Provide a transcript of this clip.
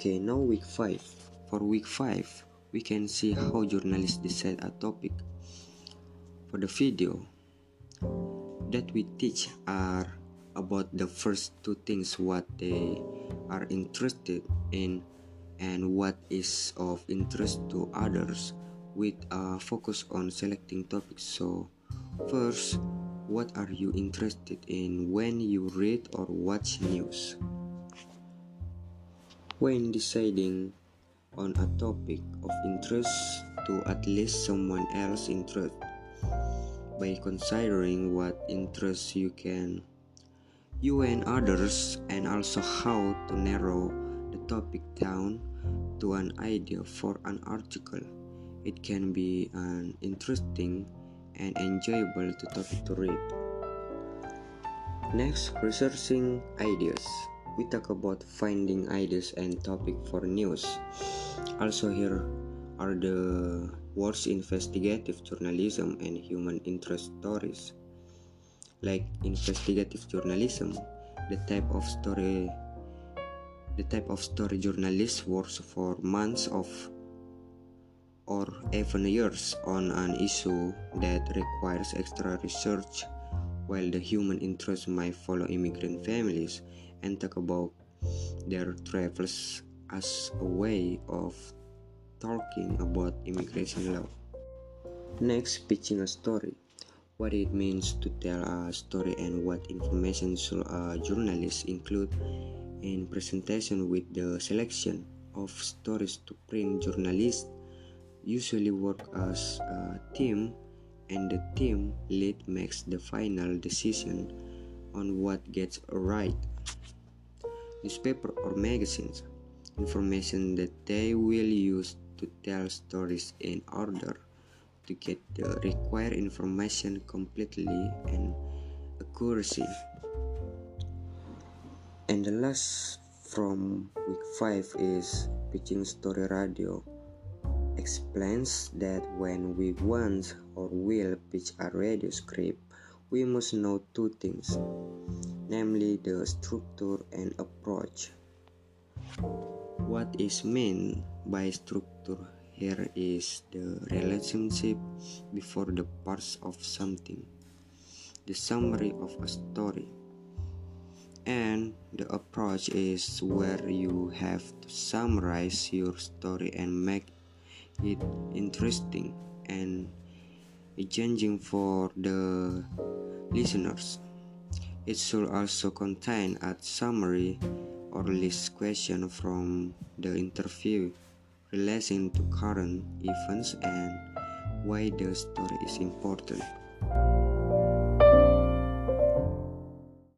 Okay, now week 5. For week 5, we can see how journalists decide a topic. For the video that we teach are about the first two things what they are interested in and what is of interest to others with a focus on selecting topics. So, first, what are you interested in when you read or watch news? When deciding on a topic of interest to at least someone else interest. By considering what interests you can you and others and also how to narrow the topic down to an idea for an article it can be an interesting and enjoyable topic to read. Next researching ideas we talk about finding ideas and topic for news. Also here are the words investigative journalism and human interest stories. Like investigative journalism, the type of story the type of story journalists works for months of or even years on an issue that requires extra research while the human interest might follow immigrant families and talk about their travels as a way of talking about immigration law. Next, pitching a story. What it means to tell a story and what information should a journalist include in presentation with the selection of stories to print journalists usually work as a team and the team lead makes the final decision on what gets right newspaper or magazines, information that they will use to tell stories in order to get the required information completely and accuracy. And the last from week 5 is pitching story radio explains that when we want or will pitch a radio script we must know two things namely the structure and approach. What is meant by structure here is the relationship before the parts of something, the summary of a story. And the approach is where you have to summarize your story and make it interesting and engaging for the listeners. It should also contain a summary or list question from the interview relating to current events and why the story is important.